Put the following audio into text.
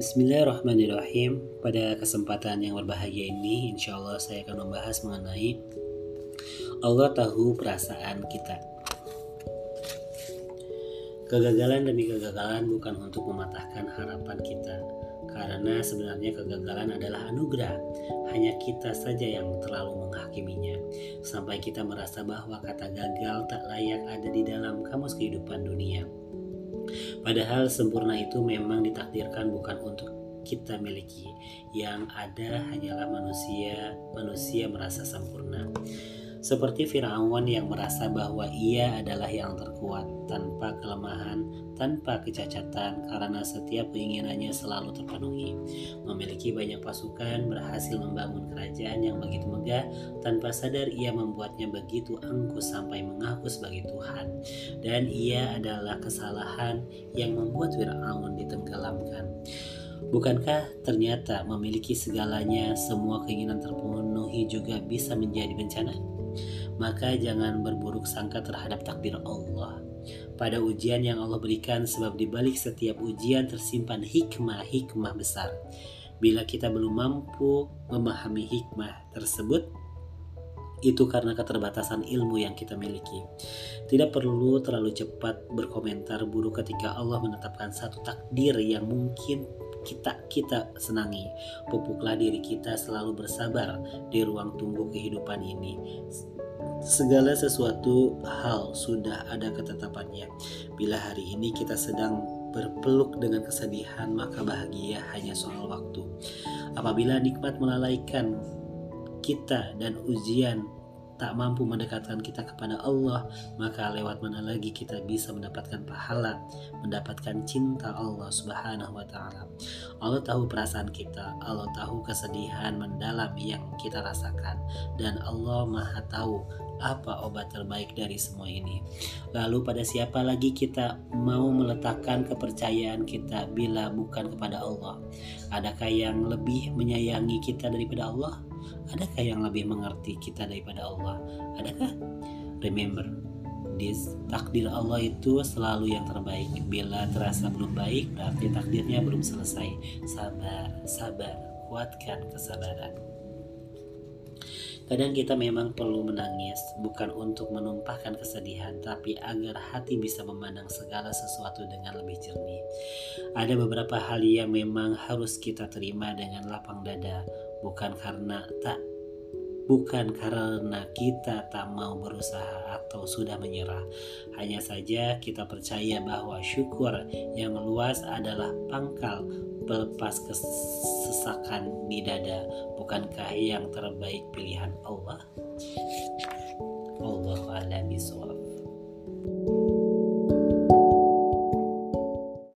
Bismillahirrahmanirrahim. Pada kesempatan yang berbahagia ini, insya Allah saya akan membahas mengenai Allah tahu perasaan kita. Kegagalan demi kegagalan bukan untuk mematahkan harapan kita, karena sebenarnya kegagalan adalah anugerah. Hanya kita saja yang terlalu menghakiminya, sampai kita merasa bahwa kata gagal tak layak ada di dalam kamus kehidupan dunia. Padahal sempurna itu memang ditakdirkan bukan untuk kita miliki. Yang ada hanyalah manusia, manusia merasa sempurna. Seperti Firaun yang merasa bahwa ia adalah yang terkuat tanpa kelemahan, tanpa kecacatan karena setiap keinginannya selalu terpenuhi. Memiliki banyak pasukan, berhasil membangun kerajaan yang begitu megah, tanpa sadar ia membuatnya begitu angkuh sampai mengaku sebagai Tuhan. Dan ia adalah kesalahan yang membuat Firaun ditenggelamkan. Bukankah ternyata memiliki segalanya, semua keinginan terpenuhi juga bisa menjadi bencana? Maka jangan berburuk sangka terhadap takdir Allah. Pada ujian yang Allah berikan sebab di balik setiap ujian tersimpan hikmah-hikmah besar. Bila kita belum mampu memahami hikmah tersebut, itu karena keterbatasan ilmu yang kita miliki. Tidak perlu terlalu cepat berkomentar buruk ketika Allah menetapkan satu takdir yang mungkin kita kita senangi. Pupuklah diri kita selalu bersabar di ruang tunggu kehidupan ini segala sesuatu hal sudah ada ketetapannya. Bila hari ini kita sedang berpeluk dengan kesedihan, maka bahagia hanya soal waktu. Apabila nikmat melalaikan kita dan ujian tak mampu mendekatkan kita kepada Allah, maka lewat mana lagi kita bisa mendapatkan pahala, mendapatkan cinta Allah Subhanahu wa taala. Allah tahu perasaan kita, Allah tahu kesedihan mendalam yang kita rasakan dan Allah Maha tahu apa obat terbaik dari semua ini. Lalu pada siapa lagi kita mau meletakkan kepercayaan kita bila bukan kepada Allah? Adakah yang lebih menyayangi kita daripada Allah? Adakah yang lebih mengerti kita daripada Allah? Adakah? Remember, this takdir Allah itu selalu yang terbaik. Bila terasa belum baik, berarti takdirnya belum selesai. Sabar, sabar, kuatkan kesabaran. Kadang kita memang perlu menangis, bukan untuk menumpahkan kesedihan, tapi agar hati bisa memandang segala sesuatu dengan lebih jernih. Ada beberapa hal yang memang harus kita terima dengan lapang dada, bukan karena tak bukan karena kita tak mau berusaha atau sudah menyerah. Hanya saja kita percaya bahwa syukur yang luas adalah pangkal pelepas kesesakan di dada. Bukankah yang terbaik pilihan Allah? Allah a'lam